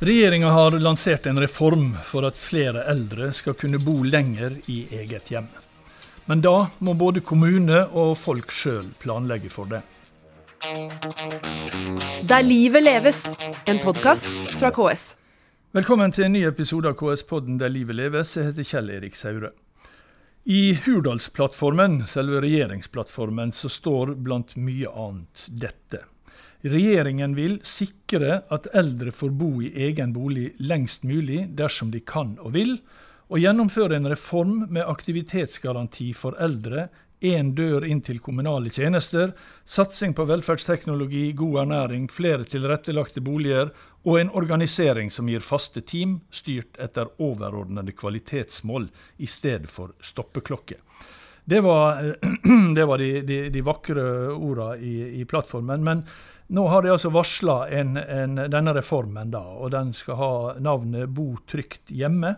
Regjeringa har lansert en reform for at flere eldre skal kunne bo lenger i eget hjem. Men da må både kommune og folk sjøl planlegge for det. Der livet leves, en podkast fra KS. Velkommen til en ny episode av KS-podden Der livet leves. Jeg heter Kjell Erik Saure. I Hurdalsplattformen, selve regjeringsplattformen, så står blant mye annet dette. Regjeringen vil sikre at eldre får bo i egen bolig lengst mulig dersom de kan og vil, og gjennomføre en reform med aktivitetsgaranti for eldre, én dør inn til kommunale tjenester, satsing på velferdsteknologi, god ernæring, flere tilrettelagte boliger og en organisering som gir faste team, styrt etter overordnede kvalitetsmål i stedet for stoppeklokke. Det var, det var de, de, de, vakre orda i, i plattformen. men nå har de altså varsla denne reformen, da, og den skal ha navnet Bo trygt hjemme.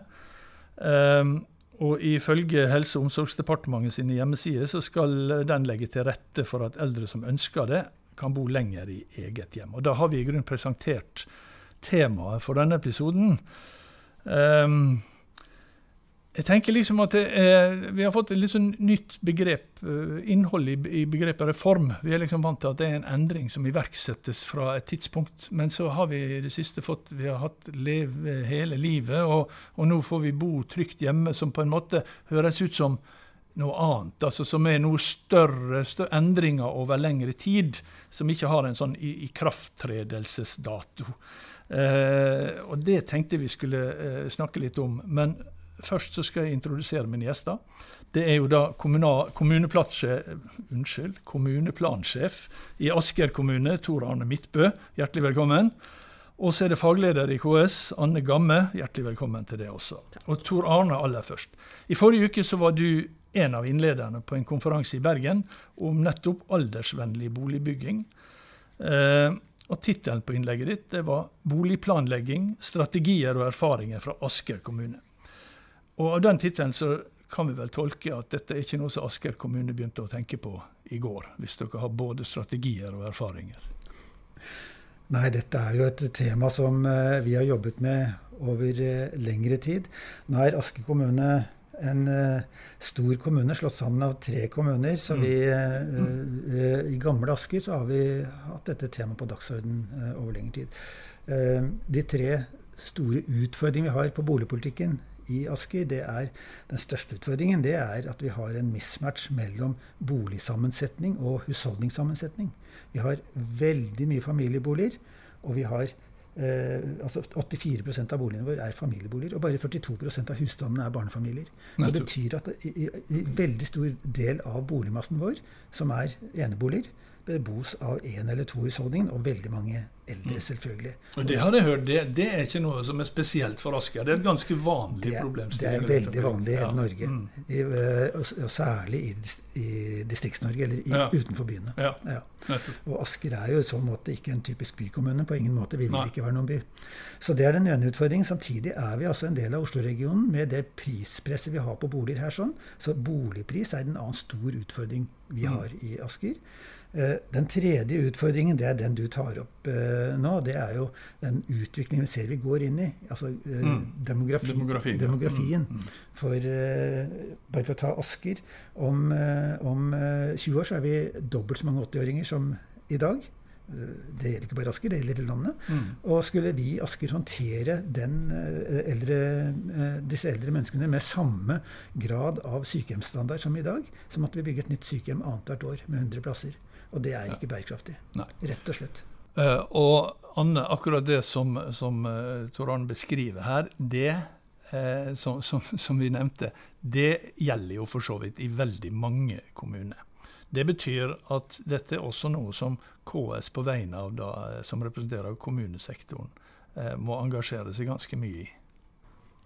Um, og Ifølge Helse- og omsorgsdepartementet sine hjemmesider så skal den legge til rette for at eldre som ønsker det, kan bo lenger i eget hjem. Og Da har vi i grunn presentert temaet for denne episoden. Um, jeg tenker liksom at eh, Vi har fått et litt sånn nytt begrep, eh, innhold i, i, begrepet reform. Vi er liksom vant til at det er en endring som iverksettes fra et tidspunkt. Men så har vi i det siste fått Vi har hatt leve hele livet, og, og, nå får vi bo trygt hjemme, som på en måte høres ut som noe annet. altså Som er noe større, større endringer over lengre tid. Som ikke har en sånn ikrafttredelsesdato. Eh, og det tenkte vi skulle eh, snakke litt om. men Først så skal jeg introdusere mine gjester. Det er jo da unnskyld, kommuneplansjef i Asker kommune, Tor Arne Midtbø. Hjertelig velkommen. Og så er det fagleder i KS, Anne Gamme. Hjertelig velkommen til det også. Og Tor Arne aller først. I forrige uke så var du en av innlederne på en konferanse i Bergen om nettopp aldersvennlig boligbygging. Eh, og Tittelen på innlegget ditt det var 'Boligplanlegging strategier og erfaringer fra Asker kommune'. Og av den tittelen så kan vi vel tolke at dette er ikke noe som Asker kommune begynte å tenke på i går, hvis dere har både strategier og erfaringer? Nei, dette er jo et tema som eh, vi har jobbet med over eh, lengre tid. Nå er Asker kommune en uh, stor kommune slått sammen av tre kommuner. Så vi, uh, uh, i gamle Asker så har vi hatt dette temaet på dagsorden over lengre tid. de tre store utfordringene vi har på boligpolitikken i Asker, det er den største utfordringen det er at vi har en mismatch mellom boligsammensetning og husholdningssammensetning. Vi har veldig mye familieboliger, og vi har eh, altså 84% av boligene våre er familieboliger, og bare 42% av husstandene er barnefamilier. Det betyr at i, i, i veldig stor del av boligmassen vår, som er eneboliger, bebos av én eller to husholdninger, og veldig mange eldre, mm. selvfølgelig. Og Det har jeg hørt, det, det, er ikke noe som er spesielt for Asker. Det er et ganske vanlig problemstilling. Det er veldig vanlig i hele Norge. Mm. I, eh, og, og, særlig i, i Distrikts-Norge, eller i, ja. utenfor byene. Ja. Ja. Og Asker er jo i sånn måte ikke en typisk bykommune. På ingen måte. Vi vil Nei. ikke være noen by. Så det er den ene utfordringen. Samtidig er vi altså en del av Oslo-regionen med det prispresset vi har på boliger her. sånn. Så boligpris er en annen stor utfordring vi mm. har i Asker. Eh, den tredje utfordringen, det er den du tar opp eh, nå. Det er jo den utviklingen vi ser vi går inn i. Altså eh, mm. demografi, demografien. demografien. Mm. mm. For bare for å ta Asker om, om 20 år så er vi dobbelt så mange 80-åringer som i dag. Det gjelder ikke bare Asker, det gjelder landet. Mm. Og skulle vi i Asker håndtere eldre, disse eldre menneskene med samme grad av sykehjemsstandard som i dag, så måtte vi bygge et nytt sykehjem annethvert år med 100 plasser. Og det er ikke bærekraftig. Nei. Rett og slett. Uh, og Anne, akkurat det som, som uh, Tor Arne beskriver her, det uh, som, som, som, vi nevnte, det gjelder jo for så vidt i veldig mange kommuner. Det betyr at dette er også noe som KS på vegne av da, som representerer kommunesektoren, må engasjere seg ganske mye i.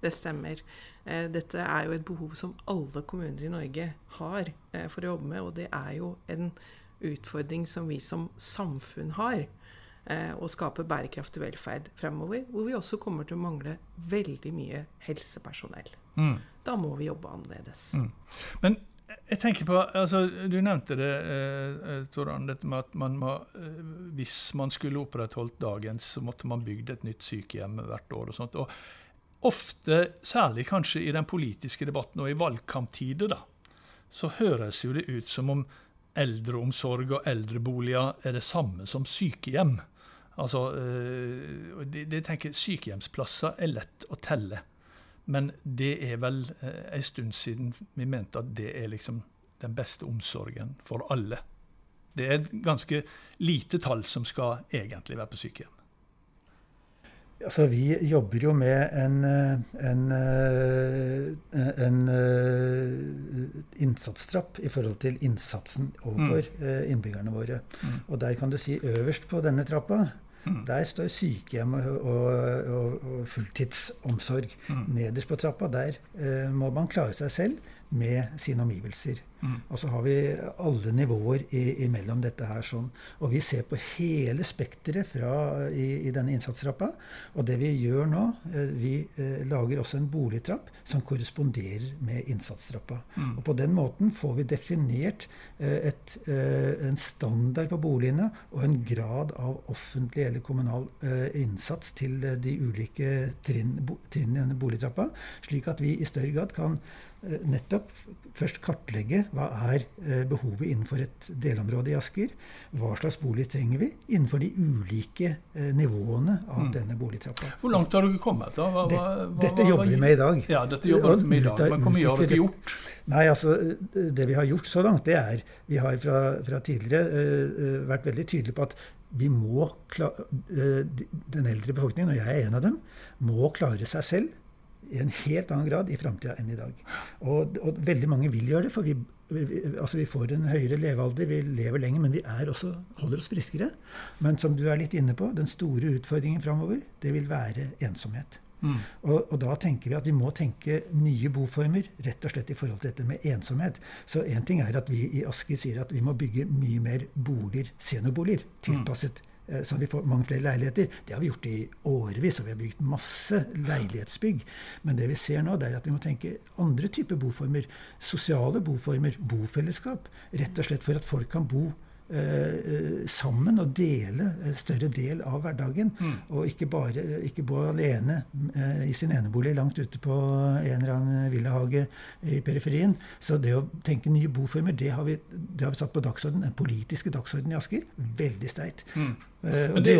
Det stemmer. Dette er jo et behov som alle kommuner i Norge har for å jobbe med, og det er jo en utfordring som vi som samfunn har. Eh, å skape bærekraftig velferd fremover, hvor vi også kommer til å mangle veldig mye helsepersonell. Mm. Da må vi jobbe annerledes. Mm. Men jeg tenker på, altså, Du nevnte det, eh, Toran, dette med at man må, eh, hvis man skulle opprettholdt dagens, så måtte man bygd et nytt sykehjem hvert år. og sånt. Og ofte, særlig kanskje i den politiske debatten og i valgkamptider, da, så høres jo det ut som om eldreomsorg og eldreboliger er det samme som sykehjem. Altså, øh, det, det tenker Sykehjemsplasser er lett å telle. Men det er vel eh, en stund siden vi mente at det er liksom den beste omsorgen for alle. Det er et ganske lite tall som skal egentlig være på sykehjem. Altså, vi jobber jo med en, en, en, innsatstrapp i forhold til innsatsen overfor mm. innbyggerne våre. Mm. Og der kan du si øverst på denne trappa Mm. Der står sykehjem og, og, og, og fulltidsomsorg. Mm. Nederst på trappa, der eh, må man klare seg selv med sine omgivelser. Mm. Og så har vi alle nivåer imellom dette her. sånn. Og vi ser på hele spekteret i, i, denne innsatstrappa. Og det vi gjør nå, eh, vi eh, lager også en boligtrapp som korresponderer med innsatstrappa. Mm. Og på den måten får vi definert eh, et, eh, en standard på boligene og en grad av offentlig eller kommunal eh, innsats til eh, de ulike trinn, trinn i denne boligtrappa, slik at vi i større grad kan nettopp først kartlegge hva er eh, behovet innenfor et delområde i Asker. Hva slags bolig trenger vi innenfor de ulike eh, nivåene av mm. denne boligtrappa. Hvor langt har dere kommet? da? Hva, hva, dette jobber vi med i dag. Ja, dette jobber vi med i dag. Men hvor mye har dere gjort? Nei, altså, Det vi har gjort så langt, det er Vi har fra, fra tidligere uh, vært veldig tydelige på at vi må klare, uh, Den eldre befolkningen, og jeg er en av dem, må klare seg selv i en helt annen grad i framtida enn i dag. Og, og, veldig mange vil gjøre det, for vi, vi, altså vi, får en høyere levealder, vi lever lenger, men vi også, holder oss friskere. Men som du er litt inne på, den store utfordringen framover, det vil være ensomhet. Mm. Og, og, da tenker vi at vi må tenke nye boformer, rett og slett i forhold til dette med ensomhet. Så én ting er at vi i Asker sier at vi må bygge mye mer boliger, seniorboliger, tilpasset mm Eh, har vi fått mange flere leiligheter. Det har vi gjort i årevis, og vi har bygd masse leilighetsbygg. Men det vi ser nå, det er at vi må tenke andre typer boformer. Sosiale boformer, bofellesskap. Rett og slett for at folk kan bo sammen og dele en større del av hverdagen. Mm. Og ikke bare ikke bo alene eh, i sin enebolig langt ute på en eller annen villahage i periferien. Så det å tenke nye boformer, det har vi, det har vi satt på dagsorden, den politiske dagsordenen i Asker. Veldig sterkt. Mm. Uh, det,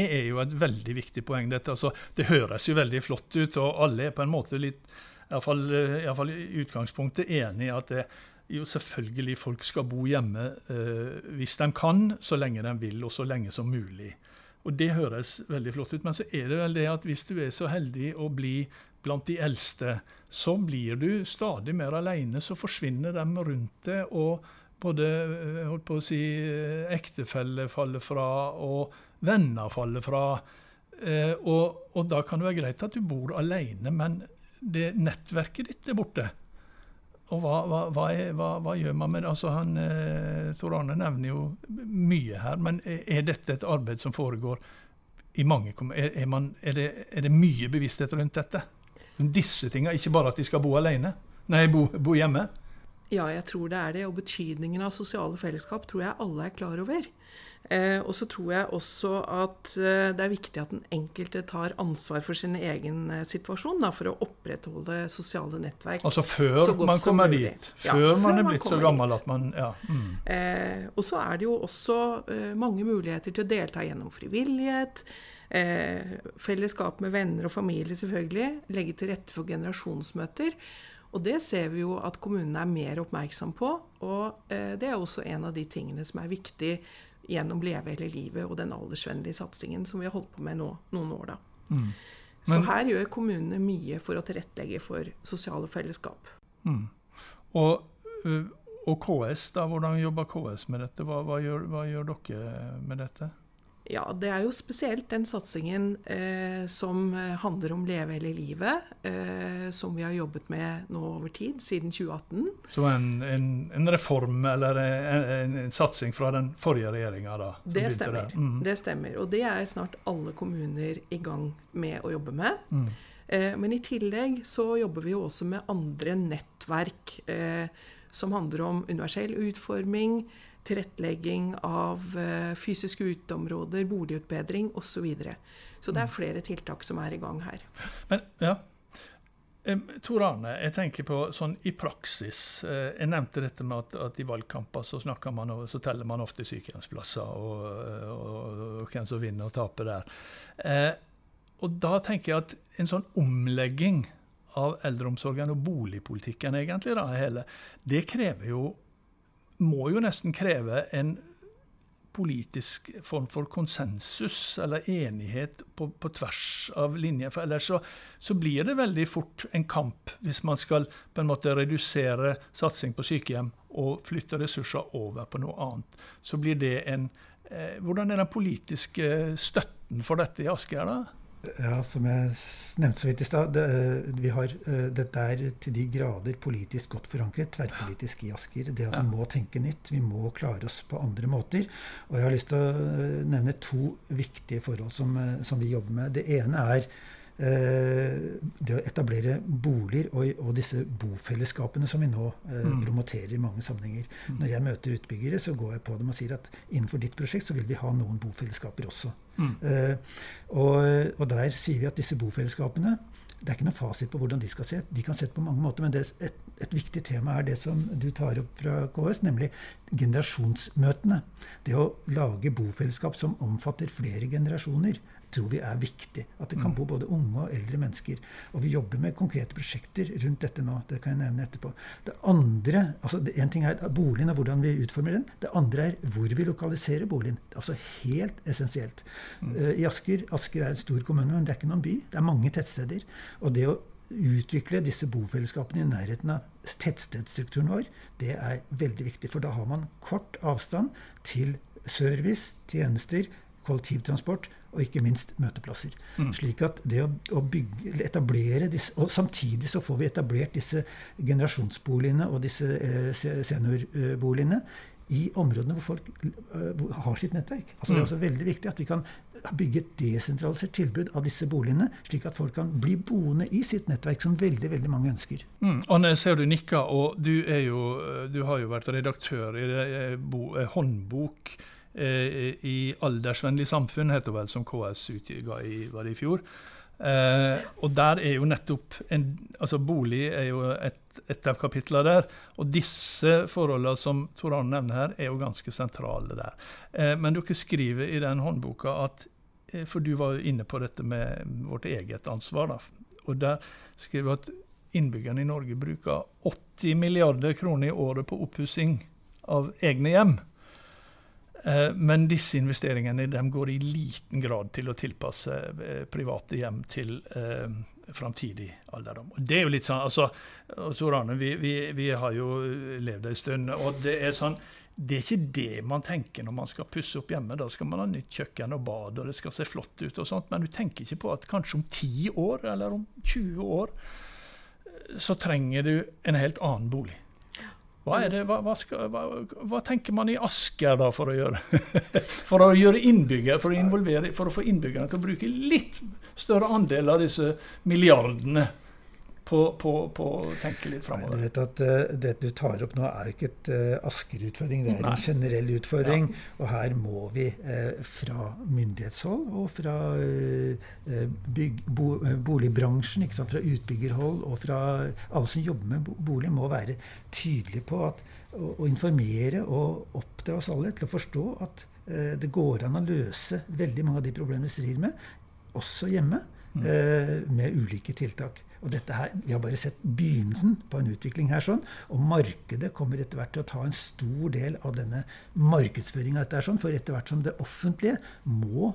er jo et veldig viktig poeng. dette. Altså, det høres jo veldig flott ut, og alle er på en måte litt Iallfall i utgangspunktet enig i at det, jo, selvfølgelig folk skal bo hjemme eh, hvis de kan, så lenge de vil, og så lenge som mulig. Og Det høres veldig flott ut. Men så er det vel det at hvis du er så heldig å bli blant de eldste, så blir du stadig mer alene. Så forsvinner de rundt deg, og både eh, holdt på å si, ektefelle faller fra, og venner faller fra. Eh, og, og, da kan det være greit at du bor alene, men det nettverket ditt er borte. Og hva, hva, hva, hva, gjør man med det? Altså han, eh, Tor Arne nevner jo mye her, men er dette et arbeid som foregår i mange kommuner? Er, er, er, det, er det mye bevissthet rundt dette? Disse tingene, ikke bare at de skal bo alene? Nei, bo, bo hjemme? Ja, jeg tror det er det. Og betydningen av sosiale fellesskap tror jeg alle er klar over. Eh, og så tror jeg også at eh, det er viktig at den enkelte tar ansvar for sin egen eh, situasjon da, for å opprettholde sosiale nettverk. Altså før man kommer dit? Før, ja, man er blitt man så gammel dit. at man ja. Mm. Eh, og så er det jo også eh, mange muligheter til å delta gjennom frivillighet. Eh, fellesskap med venner og familie, selvfølgelig. Legge til rette for generasjonsmøter. Og det ser vi jo at kommunene er mer oppmerksom på. Og eh, det er også en av de tingene som er viktig gjennom Leve hele livet og den aldersvennlige satsingen som vi har holdt på med nå noen år. da. Mm. Men, Så her gjør kommunene mye for å tilrettelegge for sosiale fellesskap. Mm. Og, og, KS, da, hvordan jobber KS med dette? Hva, hva, gjør, hva gjør dere med dette? Ja, det er jo spesielt den satsingen eh, som eh, handler om Leve hele livet, eh, som vi har jobbet med nå over tid, siden 2018. Så en, en, en reform eller en, en, satsing fra den forrige regjeringa, da? Det stemmer. Mm. det stemmer. Og det er snart alle kommuner i gang med å jobbe med. Mm. Eh, men i tillegg så jobber vi jo også med andre nettverk eh, som handler om universell utforming, tilrettelegging av eh, fysiske uteområder, boligutbedring osv. Så, videre. så det er mm. flere tiltak som er i gang her. Men, ja. Tor Arne, jeg tenker på sånn i praksis. Eh, jeg nevnte dette med at, at i valgkamper så, man, så, teller man ofte sykehjemsplasser og, og, og, hvem som vinner og taper der. Eh, og da tenker jeg at en sånn omlegging av eldreomsorgen og boligpolitikken, egentlig, da, hele, det krever jo Må jo nesten kreve en politisk form for konsensus eller enighet på, på tvers av linjer. For ellers så, så, blir det veldig fort en kamp hvis man skal på en måte redusere satsing på sykehjem og flytte ressurser over på noe annet. Så blir det en eh, Hvordan er den politiske støtten for dette i Asker? da? Ja, som jeg nevnte så vidt i stad. Det, eh, dette er til de grader politisk godt forankret, tverrpolitisk i Asker. Det at vi må tenke nytt. Vi må klare oss på andre måter. Og jeg har lyst til å eh, nevne to viktige forhold som, eh, som vi jobber med. Det ene er Eh, det å etablere boliger og, og, disse bofellesskapene som vi nå eh, mm. promoterer i mange sammenhenger. Mm. Når jeg møter utbyggere, så går jeg på dem og sier at innenfor ditt prosjekt så vil vi ha noen bofellesskaper også. Mm. Eh, og, og, der sier vi at disse bofellesskapene det er ikke noe fasit på hvordan de skal se De kan se på mange måter, men det, et, et, viktig tema er det som du tar opp fra KS, nemlig generasjonsmøtene. Det å lage bofellesskap som omfatter flere generasjoner tror vi er viktig. At det kan mm. bo både unge og eldre mennesker. Og vi jobber med konkrete prosjekter rundt dette nå. Det kan jeg nevne etterpå. Det andre, altså En ting er boligen og hvordan vi utformer den. Det andre er hvor vi lokaliserer boligen. Det er altså helt essensielt. Mm. Uh, I Asker Asker er en stor kommune, men det er ikke noen by. Det er mange tettsteder. Og det å utvikle disse bofellesskapene i nærheten av tettstedsstrukturen vår, det er veldig viktig. For da har man kort avstand til service, tjenester, kollektivtransport og ikke minst møteplasser. Mm. Slik at det å, å bygge, etablere disse, Og samtidig så får vi etablert disse generasjonsboligene og disse eh, seniorboligene i områdene hvor folk uh, har sitt nettverk. Altså, mm. Det er mm. også veldig viktig at vi kan bygge et desentralisert tilbud av disse boligene, slik at folk kan bli boende i sitt nettverk, som veldig veldig mange ønsker. Mm. Anne, ser du nikker, og du, jo, du, har jo vært redaktør i det, eh, bo, eh, håndbok Eh, i Aldersvennlig samfunn, heter det vel, som KS utga i, i fjor. Eh, og der er jo nettopp en, altså Bolig er jo et, et av kapitlene der. Og disse forholdene som Tor Arne nevner her, er jo ganske sentrale der. Eh, men dere skriver i den håndboka at eh, For du var jo inne på dette med vårt eget ansvar. da, Og der skriver du at innbyggerne i Norge bruker 80 milliarder kroner i året på oppussing av egne hjem. Eh, men disse investeringene går i liten grad til å tilpasse eh, private hjem til eh, framtidig alderdom. Det er jo litt sånn, altså, Tor Arne, vi, vi, vi, har jo levd en stund. og det er sånn, det er ikke det man tenker når man skal pusse opp hjemme. Da skal man ha nytt kjøkken og bad, og det skal se flott ut. og sånt, Men du tenker ikke på at kanskje om 10 år, eller om 20 år, så trenger du en helt annen bolig. Hva, det, hva, hva, skal, hva, tenker man i Asker da for å gjøre? For å gjøre innbygger, for å, involvere, for å få innbyggerne til å bruke litt større andel av disse milliardene på, på, på å tenke litt framover. Du vet at uh, Det du tar opp nå, er jo ikke et uh, Asker-utfordring. Det er Nei. en generell utfordring. Ja. Og her må vi uh, fra myndighetshold og fra bygg, bo, boligbransjen, fra utbyggerhold og fra alle som jobber med bolig, må være tydelige på at, å, å informere og oppdra oss alle til å forstå at det går an å løse veldig mange av de problemene vi strir med, også hjemme, mm. med ulike tiltak. Og dette her, Vi har bare sett begynnelsen på en utvikling her. sånn, Og markedet kommer etter hvert til å ta en stor del av denne markedsføringa. Sånn, for etter hvert som det offentlige må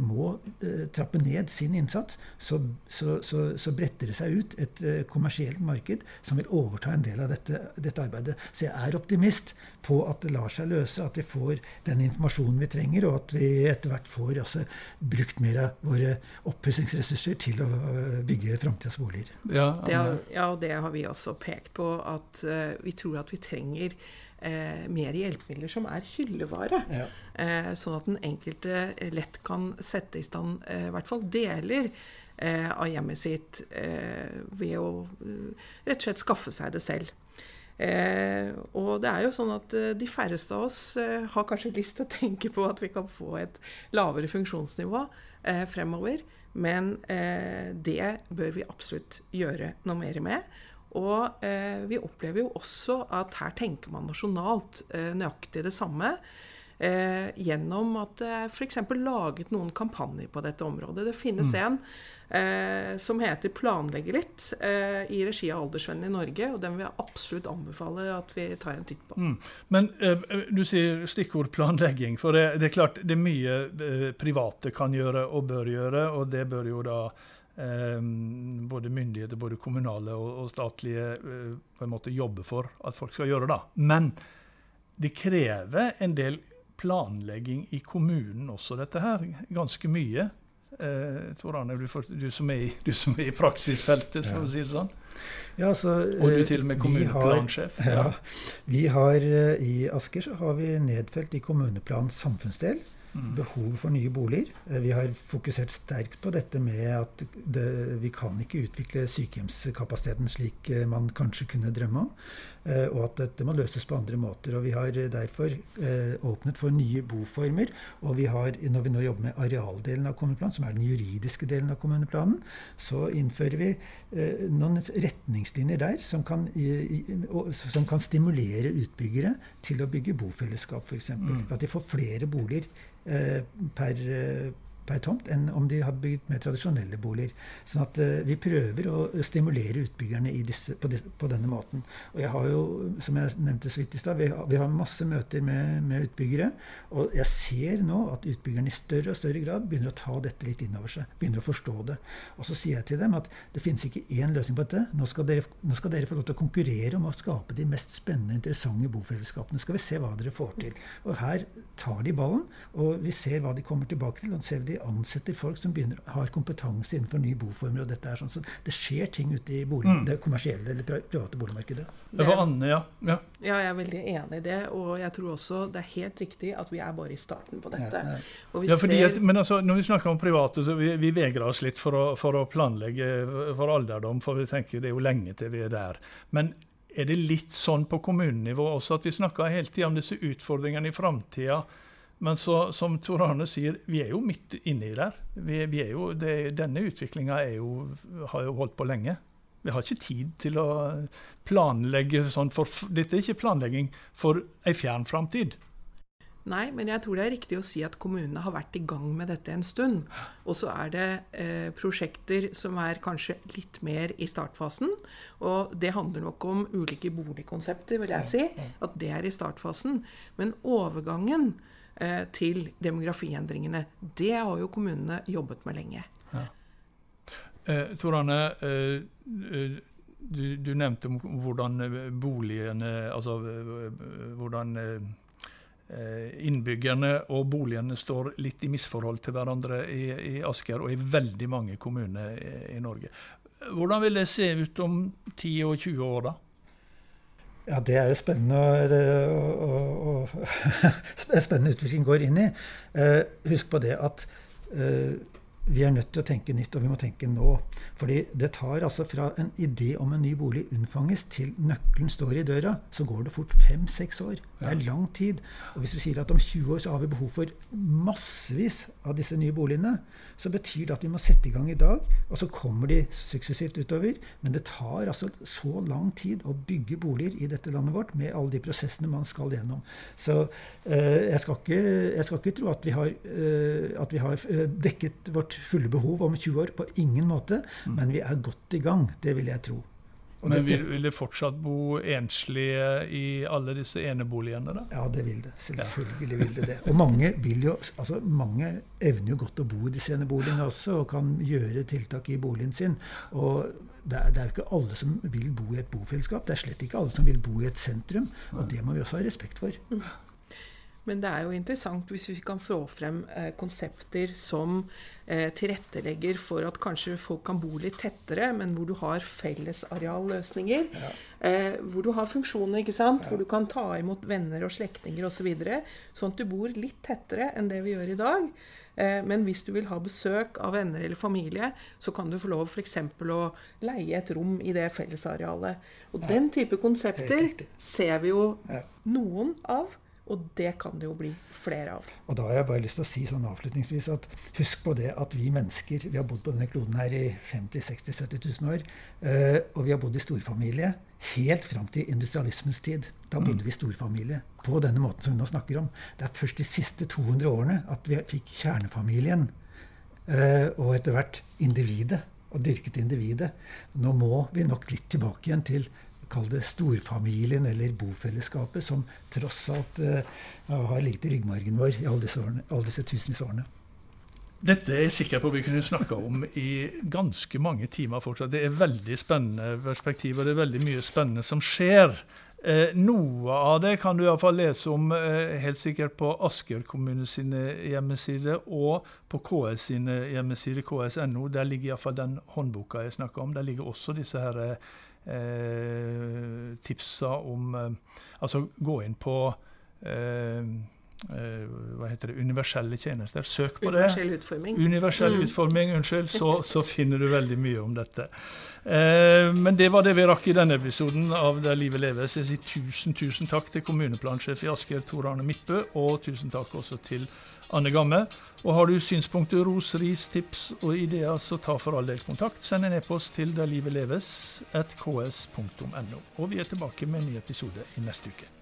må eh, trappe ned sin innsats, så, så, så, så, bretter det seg ut et eh, kommersielt marked som vil overta en del av dette, dette, arbeidet. Så jeg er optimist på at det lar seg løse, at vi får den informasjonen vi trenger, og at vi etter hvert får også brukt mer av våre oppussingsressurser til å eh, bygge framtidas boliger. Ja, det har, ja, det har vi også pekt på, at vi tror at vi trenger eh, mer hjelpemidler som er hyllevare. Ja. Eh, sånn at den enkelte lett kan sette i stand i hvert fall deler av hjemmet sitt ved å rett og slett skaffe seg det selv. Eh, og det er jo sånn at eh, de færreste av oss eh, har kanskje lyst til å tenke på at vi kan få et lavere funksjonsnivå eh, fremover. Men eh, det bør vi absolutt gjøre noe mer med. Og eh, vi opplever jo også at her tenker man nasjonalt nøyaktig det samme. gjennom at det er f.eks. laget noen kampanjer på dette området. Det finnes mm. en eh, som heter 'Planlegge litt', eh, i regi av Aldersvennen i Norge. Og den vil jeg absolutt anbefale at vi tar en titt på. Mm. Men eh, du sier stikkord planlegging. For det, det, er klart det er mye eh, private kan gjøre og bør gjøre, og det bør jo da eh, både myndigheter, både kommunale og, statlige, eh, på en måte jobber for at folk skal gjøre. da. Men det krever en del planlegging i kommunen også, dette her. Ganske mye. Eh, Tor Arne, du, du, som er i, du som er i praksisfeltet, for vi å si det sånn. Ja, altså, og du til og med kommuneplansjef. Ja, ja. Vi har, eh, I Asker så har vi nedfelt i kommuneplanens samfunnsdel Behovet for nye boliger. Eh, vi har fokusert sterkt på dette med at det, vi kan ikke utvikle sykehjemskapasiteten slik eh, man kanskje kunne drømme om. Eh, og at dette må løses på andre måter. Og vi har derfor åpnet for nye boformer. Og vi har, når vi nå jobber med arealdelen av kommuneplanen, som er den juridiske delen av kommuneplanen, så innfører vi noen retningslinjer der som kan, som kan stimulere utbyggere til å bygge bofellesskap, f.eks. Mm. At de får flere boliger per, eh, per tomt enn om de hadde bygd mer tradisjonelle boliger. Sånn at uh, vi prøver å stimulere utbyggerne disse, på, disse, på, denne måten. Og jeg har jo, som jeg nevnte så vidt i stad, vi, vi, har masse møter med, med, utbyggere. Og jeg ser nå at utbyggerne i større og større grad begynner å ta dette litt inn over seg. Begynner å forstå det. Og så sier jeg til dem at det finnes ikke én løsning på dette. Nå skal, dere, nå skal dere få lov til å konkurrere om å skape de mest spennende, interessante bofellesskapene. Skal vi se hva dere får til. Og her tar de ballen, og vi ser hva de kommer tilbake til. og ser de ansetter folk som begynner, har kompetanse innenfor nye boformer. og dette er sånn, så Det skjer ting ute i bolig, mm. det kommersielle eller private boligmarkedet. Det var Anne, ja. ja. Ja, jeg er veldig enig i det. Og jeg tror også det er helt riktig at vi er bare i starten på dette. Ja, ja. ja fordi at, men altså, Når vi snakker om private, så vi, vi vegrer oss litt for å, for å planlegge for alderdom, for vi tenker det er jo lenge til vi er der. Men er det litt sånn på kommunenivå også at vi snakker hele tida om disse utfordringene i framtida? Men så, som Tor Arne sier, vi er jo midt inni der. Vi, vi er jo, det, denne utviklinga har jo holdt på lenge. Vi har ikke tid til å planlegge sånn for Dette er ikke planlegging for ei fjern framtid. Nei, men jeg tror det er riktig å si at kommunene har vært i gang med dette en stund. Og så er det eh, prosjekter som er kanskje litt mer i startfasen. Og det handler nok om ulike boligkonsepter, vil jeg si. At det er i startfasen. Men overgangen til demografiendringene. Det har jo kommunene jobbet med lenge. Ja. Eh, Tor Arne, eh, eh, du, du, nevnte om hvordan boligene Altså hvordan innbyggerne og boligene står litt i misforhold til hverandre i, i Asker og i veldig mange kommuner i, i Norge. Hvordan vil det se ut om 10 og 20 år, da? Ja, det er jo spennende, og, spennende utvikling går inn i. Uh, husk på det at uh, vi er nødt til å tenke nytt, og vi må tenke nå. Fordi det tar altså fra en idé om en ny bolig unnfanges til nøkkelen står i døra, så går det fort fem-seks år. Det er lang tid. Og hvis vi sier at om 20 år så har vi behov for massevis av disse nye boligene, så betyr det at vi må sette i gang i dag, og så kommer de suksessivt utover. Men det tar altså så lang tid å bygge boliger i dette landet vårt med alle de prosessene man skal gjennom. Så øh, jeg, skal ikke, jeg, skal ikke, tro at vi har, øh, at vi har eh, dekket vårt fulle behov om 20 år. På ingen måte. Mm. Men vi er godt i gang. Det vil jeg tro. Og Men vil, vil, det fortsatt bo enslige i alle disse eneboligene? da? Ja, det vil det. Selvfølgelig vil det det. Og mange, vil jo, altså mange evner jo godt å bo i disse eneboligene også, og kan gjøre tiltak i boligen sin. Og det er, det er, jo ikke alle som vil bo i et bofellesskap. Det er slett ikke alle som vil bo i et sentrum. Og det må vi også ha respekt for. Men det er jo interessant hvis vi kan få frem eh, konsepter som eh, tilrettelegger for at kanskje folk kan bo litt tettere, men hvor du har fellesarealløsninger. Ja. Eh, hvor du har funksjoner, ikke sant? Ja. hvor du kan ta imot venner og slektninger osv. Så videre, sånn at du bor litt tettere enn det vi gjør i dag. Eh, men hvis du vil ha besøk av venner eller familie, så kan du få lov f.eks. å leie et rom i det fellesarealet. Og ja. den type konsepter ser vi jo noen av. Og det kan det jo bli flere av. Og da har jeg bare lyst til å si sånn avslutningsvis at husk på det at vi mennesker vi har bodd på denne kloden her i 50 60 70 000 år. Eh, og vi har bodd i storfamilie helt fram til industrialismens tid. Da bodde mm. vi i storfamilie på denne måten som vi nå snakker om. Det er først de siste 200 årene at vi fikk kjernefamilien. Eh, og etter hvert individet. Og dyrket individet. Nå må vi nok litt tilbake igjen til kall det storfamilien eller bofellesskapet, som tross alt uh, har ligget i ryggmargen vår i alle disse, årene, alle disse tusenvis årene. Dette er jeg sikker på vi kunne snakka om i ganske mange timer fortsatt. Det er veldig spennende perspektiv, og det er veldig mye spennende som skjer. Eh, noe av det kan du iallfall lese om eh, helt sikkert på Asker kommune sine hjemmesider og på KS sine hjemmesider, ks.no. Der ligger iallfall den håndboka jeg snakker om. Der ligger også disse her eh, tipsa om eh, Altså gå inn på eh, eh, hva heter det, universelle tjenester. Søk på Universell det. Utforming. Universell mm. utforming. Unnskyld. Så, så, finner du veldig mye om dette. Eh, men det var det vi rakk i denne episoden av Der livet leves. Jeg sier tusen, tusen takk til kommuneplansjef i Asker, Tor Arne Midtbø, og tusen takk også til Anne Gamme. Og har du synspunkter, ros, ris, tips og ideer, så ta for all del kontakt. Send en e-post til derlivetleves.ks.no. Og vi er tilbake med en ny episode i neste uke.